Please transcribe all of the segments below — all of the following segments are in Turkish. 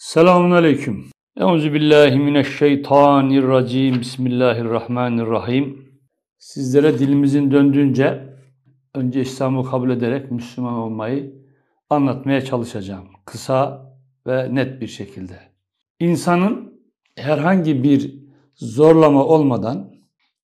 Selamun Aleyküm. Euzu billahi mineşşeytanirracim. Bismillahirrahmanirrahim. Sizlere dilimizin döndüğünce önce İslam'ı kabul ederek Müslüman olmayı anlatmaya çalışacağım. Kısa ve net bir şekilde. İnsanın herhangi bir zorlama olmadan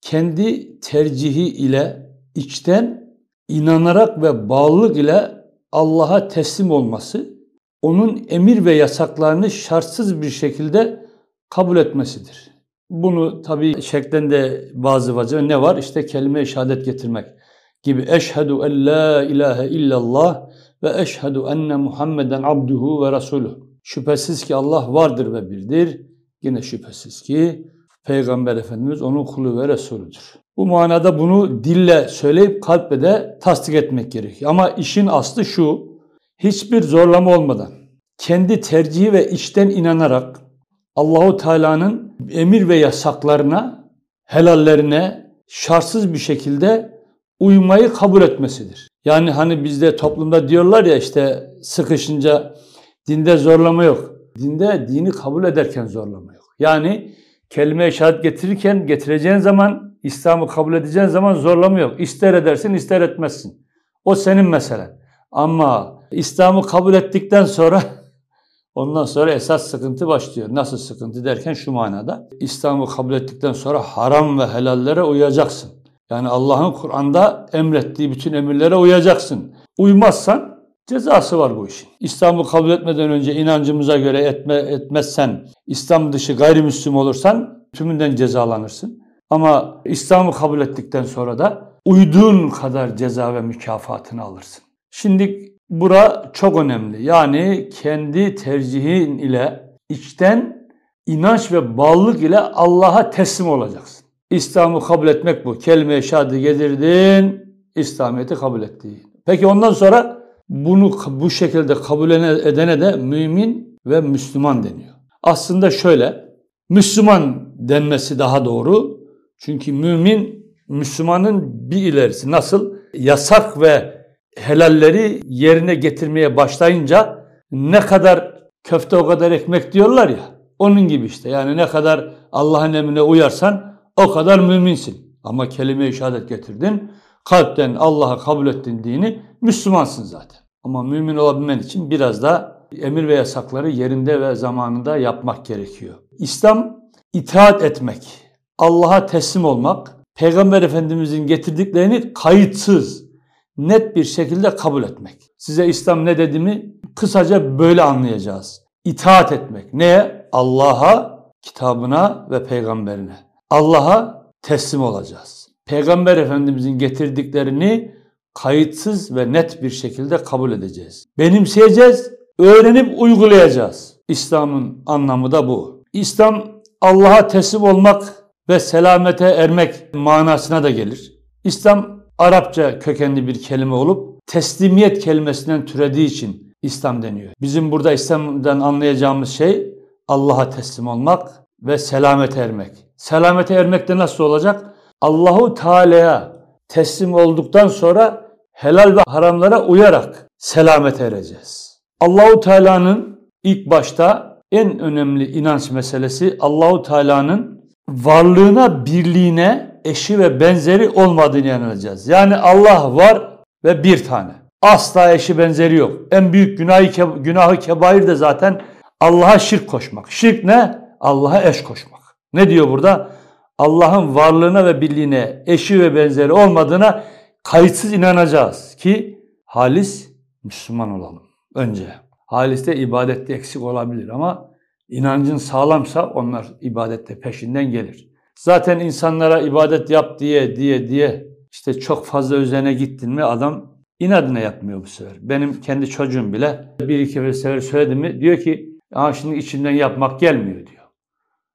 kendi tercihi ile içten inanarak ve bağlılık ile Allah'a teslim olması onun emir ve yasaklarını şartsız bir şekilde kabul etmesidir. Bunu tabi şeklinde bazı vazife ne var? İşte kelime-i şehadet getirmek gibi. Eşhedü en la ilahe illallah ve eşhedü enne Muhammeden abduhu ve rasuluh. Şüphesiz ki Allah vardır ve birdir. Yine şüphesiz ki Peygamber Efendimiz onun kulu ve Resulüdür. Bu manada bunu dille söyleyip kalple de tasdik etmek gerekiyor. Ama işin aslı şu, hiçbir zorlama olmadan, kendi tercihi ve içten inanarak Allahu Teala'nın emir ve yasaklarına, helallerine şartsız bir şekilde uymayı kabul etmesidir. Yani hani bizde toplumda diyorlar ya işte sıkışınca dinde zorlama yok. Dinde dini kabul ederken zorlama yok. Yani kelime-i şehadet getirirken getireceğin zaman İslam'ı kabul edeceğin zaman zorlama yok. İster edersin ister etmezsin. O senin meselen. Ama İslam'ı kabul ettikten sonra ondan sonra esas sıkıntı başlıyor. Nasıl sıkıntı derken şu manada. İslam'ı kabul ettikten sonra haram ve helallere uyacaksın. Yani Allah'ın Kur'an'da emrettiği bütün emirlere uyacaksın. Uymazsan cezası var bu işin. İslam'ı kabul etmeden önce inancımıza göre etme, etmezsen, İslam dışı gayrimüslim olursan tümünden cezalanırsın. Ama İslam'ı kabul ettikten sonra da uyduğun kadar ceza ve mükafatını alırsın. Şimdi bura çok önemli. Yani kendi tercihin ile içten inanç ve bağlılık ile Allah'a teslim olacaksın. İslam'ı kabul etmek bu. Kelime-i şehadet getirdin, İslamiyet'i kabul ettin. Peki ondan sonra bunu bu şekilde kabul edene de mümin ve Müslüman deniyor. Aslında şöyle, Müslüman denmesi daha doğru. Çünkü mümin, Müslümanın bir ilerisi. Nasıl? Yasak ve helalleri yerine getirmeye başlayınca ne kadar köfte o kadar ekmek diyorlar ya. Onun gibi işte yani ne kadar Allah'ın emrine uyarsan o kadar müminsin. Ama kelime-i şehadet getirdin. Kalpten Allah'a kabul ettin dini Müslümansın zaten. Ama mümin olabilmen için biraz da emir ve yasakları yerinde ve zamanında yapmak gerekiyor. İslam itaat etmek, Allah'a teslim olmak, Peygamber Efendimizin getirdiklerini kayıtsız, net bir şekilde kabul etmek. Size İslam ne dediğimi kısaca böyle anlayacağız. İtaat etmek. Neye? Allah'a, kitabına ve peygamberine. Allah'a teslim olacağız. Peygamber Efendimizin getirdiklerini kayıtsız ve net bir şekilde kabul edeceğiz. Benimseyeceğiz, öğrenip uygulayacağız. İslam'ın anlamı da bu. İslam Allah'a teslim olmak ve selamete ermek manasına da gelir. İslam Arapça kökenli bir kelime olup teslimiyet kelimesinden türediği için İslam deniyor. Bizim burada İslam'dan anlayacağımız şey Allah'a teslim olmak ve selamete ermek. Selamete ermek de nasıl olacak? Allahu Teala'ya teslim olduktan sonra helal ve haramlara uyarak selamete ereceğiz. Allahu Teala'nın ilk başta en önemli inanç meselesi Allahu Teala'nın varlığına, birliğine eşi ve benzeri olmadığını inanacağız. Yani Allah var ve bir tane. Asla eşi benzeri yok. En büyük günahı, günahı kebair de zaten Allah'a şirk koşmak. Şirk ne? Allah'a eş koşmak. Ne diyor burada? Allah'ın varlığına ve birliğine eşi ve benzeri olmadığına kayıtsız inanacağız ki halis Müslüman olalım önce. Haliste ibadette eksik olabilir ama inancın sağlamsa onlar ibadette peşinden gelir. Zaten insanlara ibadet yap diye diye diye işte çok fazla üzerine gittin mi adam inadına yapmıyor bu sefer. Benim kendi çocuğum bile bir iki sefer söyledim mi diyor ki Aa, şimdi içimden yapmak gelmiyor diyor.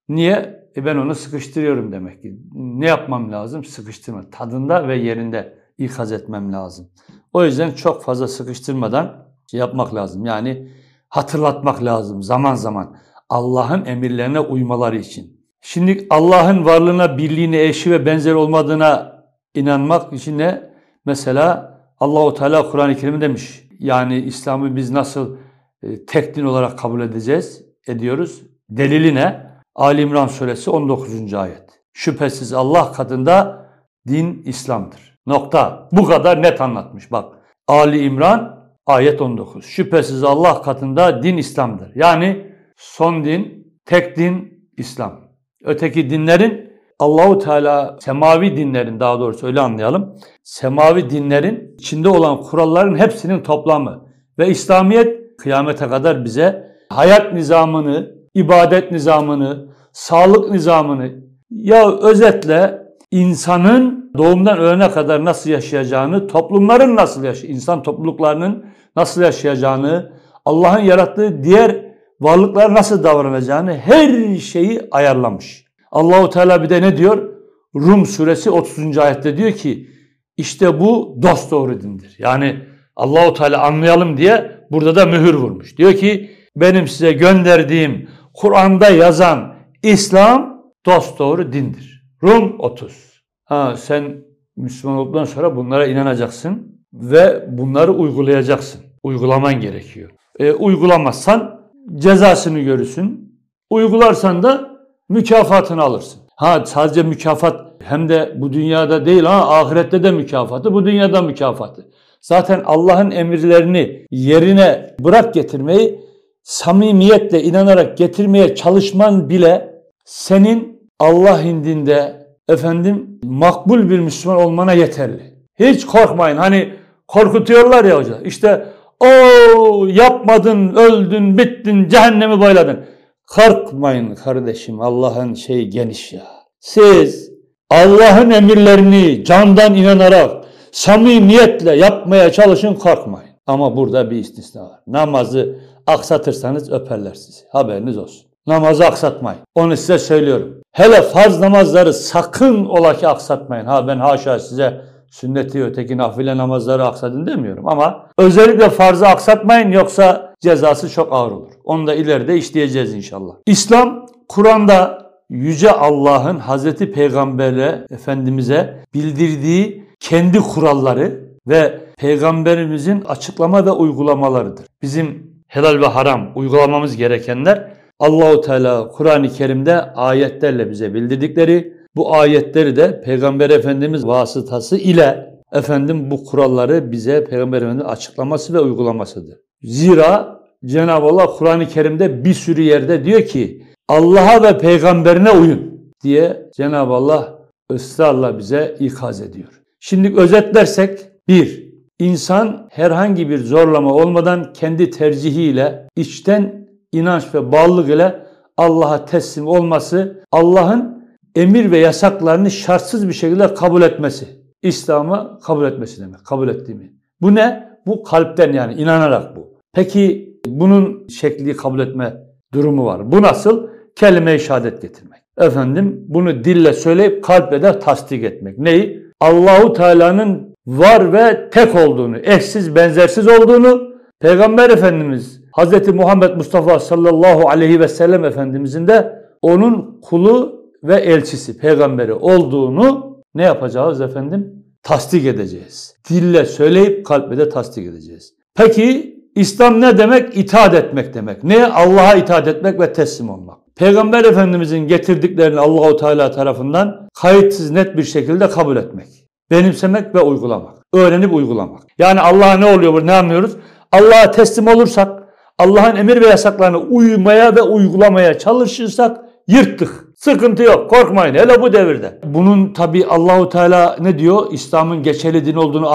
Niye? E ben onu sıkıştırıyorum demek ki. Ne yapmam lazım? Sıkıştırma. Tadında ve yerinde ikaz etmem lazım. O yüzden çok fazla sıkıştırmadan şey yapmak lazım. Yani hatırlatmak lazım zaman zaman. Allah'ın emirlerine uymaları için. Şimdi Allah'ın varlığına, birliğine, eşi ve benzeri olmadığına inanmak için ne? Mesela Allahu Teala Kur'an-ı Kerim demiş. Yani İslam'ı biz nasıl e, tek din olarak kabul edeceğiz? ediyoruz. Delili ne? Ali İmran suresi 19. ayet. Şüphesiz Allah katında din İslam'dır. Nokta. Bu kadar net anlatmış bak. Ali İmran ayet 19. Şüphesiz Allah katında din İslam'dır. Yani son din, tek din İslam. Öteki dinlerin Allahu Teala semavi dinlerin daha doğrusu öyle anlayalım. Semavi dinlerin içinde olan kuralların hepsinin toplamı ve İslamiyet kıyamete kadar bize hayat nizamını, ibadet nizamını, sağlık nizamını ya özetle insanın doğumdan ölene kadar nasıl yaşayacağını, toplumların nasıl yaş insan topluluklarının nasıl yaşayacağını, Allah'ın yarattığı diğer varlıklar nasıl davranacağını her şeyi ayarlamış. Allahu Teala bir de ne diyor? Rum suresi 30. ayette diyor ki işte bu dost doğru dindir. Yani Allahu Teala anlayalım diye burada da mühür vurmuş. Diyor ki benim size gönderdiğim Kur'an'da yazan İslam dost doğru dindir. Rum 30. Ha sen Müslüman olduktan sonra bunlara inanacaksın ve bunları uygulayacaksın. Uygulaman gerekiyor. E, uygulamazsan cezasını görürsün. Uygularsan da mükafatını alırsın. Ha sadece mükafat hem de bu dünyada değil ha ahirette de mükafatı, bu dünyada mükafatı. Zaten Allah'ın emirlerini yerine bırak getirmeyi samimiyetle inanarak getirmeye çalışman bile senin Allah indinde efendim makbul bir Müslüman olmana yeterli. Hiç korkmayın. Hani korkutuyorlar ya hoca. İşte o yapmadın, öldün, bittin, cehennemi boyladın. Korkmayın kardeşim. Allah'ın şeyi geniş ya. Siz Allah'ın emirlerini candan inanarak samimiyetle yapmaya çalışın korkmayın. Ama burada bir istisna var. Namazı aksatırsanız öperler sizi. Haberiniz olsun. Namazı aksatmayın. Onu size söylüyorum. Hele farz namazları sakın ola ki aksatmayın. Ha ben haşa size sünneti öteki nafile namazları aksadın demiyorum ama özellikle farzı aksatmayın yoksa cezası çok ağır olur. Onu da ileride işleyeceğiz inşallah. İslam Kur'an'da Yüce Allah'ın Hazreti Peygamber'e, Efendimiz'e bildirdiği kendi kuralları ve Peygamberimizin açıklama ve uygulamalarıdır. Bizim helal ve haram uygulamamız gerekenler Allahu Teala Kur'an-ı Kerim'de ayetlerle bize bildirdikleri bu ayetleri de Peygamber Efendimiz vasıtası ile efendim bu kuralları bize Peygamber Efendimiz açıklaması ve uygulamasıdır. Zira Cenab-ı Allah Kur'an-ı Kerim'de bir sürü yerde diyor ki Allah'a ve peygamberine uyun diye Cenab-ı Allah ısrarla bize ikaz ediyor. Şimdi özetlersek bir, insan herhangi bir zorlama olmadan kendi tercihiyle içten inanç ve bağlılık ile Allah'a teslim olması, Allah'ın emir ve yasaklarını şartsız bir şekilde kabul etmesi. İslam'ı kabul etmesi demek. Kabul ettiğimi. Bu ne? Bu kalpten yani inanarak bu. Peki bunun şekli kabul etme durumu var. Bu nasıl? Kelime-i şehadet getirmek. Efendim bunu dille söyleyip kalple de tasdik etmek. Neyi? Allahu Teala'nın var ve tek olduğunu, eşsiz benzersiz olduğunu, Peygamber Efendimiz Hz. Muhammed Mustafa sallallahu aleyhi ve sellem Efendimizin de onun kulu ve elçisi, peygamberi olduğunu ne yapacağız efendim? Tasdik edeceğiz. Dille söyleyip kalple de tasdik edeceğiz. Peki İslam ne demek? İtaat etmek demek. Ne? Allah'a itaat etmek ve teslim olmak. Peygamber Efendimizin getirdiklerini Allahu Teala tarafından kayıtsız net bir şekilde kabul etmek. Benimsemek ve uygulamak. Öğrenip uygulamak. Yani Allah'a ne oluyor bu? Ne anlıyoruz? Allah'a teslim olursak, Allah'ın emir ve yasaklarına uymaya ve uygulamaya çalışırsak yırttık. Sıkıntı yok. Korkmayın. Hele bu devirde. Bunun tabi Allahu Teala ne diyor? İslam'ın geçerli din olduğunu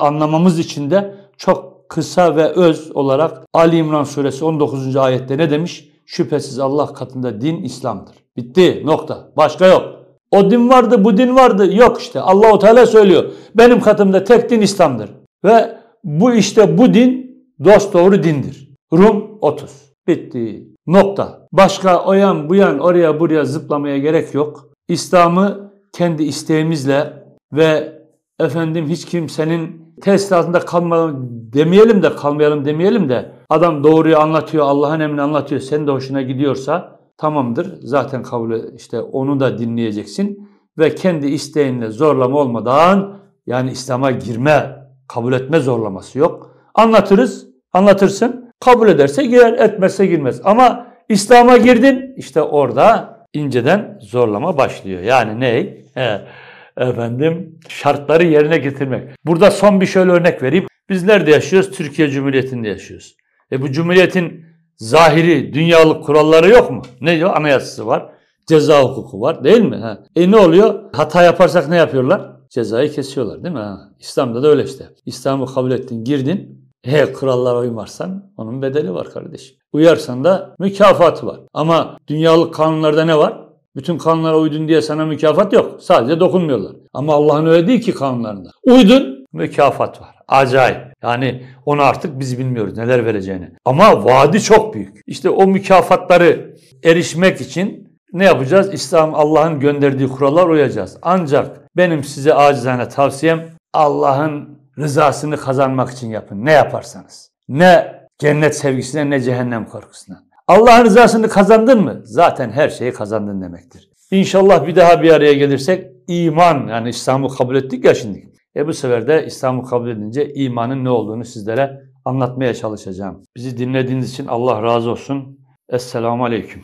anlamamız için de çok kısa ve öz olarak Ali İmran suresi 19. ayette ne demiş? Şüphesiz Allah katında din İslam'dır. Bitti. Nokta. Başka yok. O din vardı, bu din vardı. Yok işte. Allahu Teala söylüyor. Benim katımda tek din İslam'dır. Ve bu işte bu din dost doğru dindir. Rum 30. Bitti. Nokta. Başka o yan bu yan oraya buraya zıplamaya gerek yok. İslam'ı kendi isteğimizle ve efendim hiç kimsenin test altında kalmayalım demeyelim de kalmayalım demeyelim de adam doğruyu anlatıyor, Allah'ın emrini anlatıyor. Sen de hoşuna gidiyorsa tamamdır. Zaten kabul işte onu da dinleyeceksin ve kendi isteğinle zorlama olmadan yani İslam'a girme, kabul etme zorlaması yok. Anlatırız, anlatırsın. Kabul ederse girer, etmezse girmez. Ama İslam'a girdin işte orada inceden zorlama başlıyor. Yani ne? He, efendim şartları yerine getirmek. Burada son bir şöyle örnek vereyim. Biz nerede yaşıyoruz? Türkiye Cumhuriyeti'nde yaşıyoruz. E bu cumhuriyetin zahiri dünyalık kuralları yok mu? Ne diyor? Anayasası var. Ceza hukuku var değil mi? Ha. E ne oluyor? Hata yaparsak ne yapıyorlar? Cezayı kesiyorlar değil mi? Ha. İslam'da da öyle işte. İslam'ı kabul ettin, girdin. He kurallara uymazsan onun bedeli var kardeşim. Uyarsan da mükafatı var. Ama dünyalık kanunlarda ne var? Bütün kanunlara uydun diye sana mükafat yok. Sadece dokunmuyorlar. Ama Allah'ın öyle değil ki kanunlarında. Uydun mükafat var. Acayip. Yani onu artık biz bilmiyoruz neler vereceğini. Ama vaadi çok büyük. İşte o mükafatları erişmek için ne yapacağız? İslam Allah'ın gönderdiği kurallar uyacağız. Ancak benim size acizane tavsiyem Allah'ın rızasını kazanmak için yapın. Ne yaparsanız. Ne cennet sevgisine ne cehennem korkusuna. Allah'ın rızasını kazandın mı? Zaten her şeyi kazandın demektir. İnşallah bir daha bir araya gelirsek iman yani İslam'ı kabul ettik ya şimdi. E bu sefer de İslam'ı kabul edince imanın ne olduğunu sizlere anlatmaya çalışacağım. Bizi dinlediğiniz için Allah razı olsun. Esselamu Aleyküm.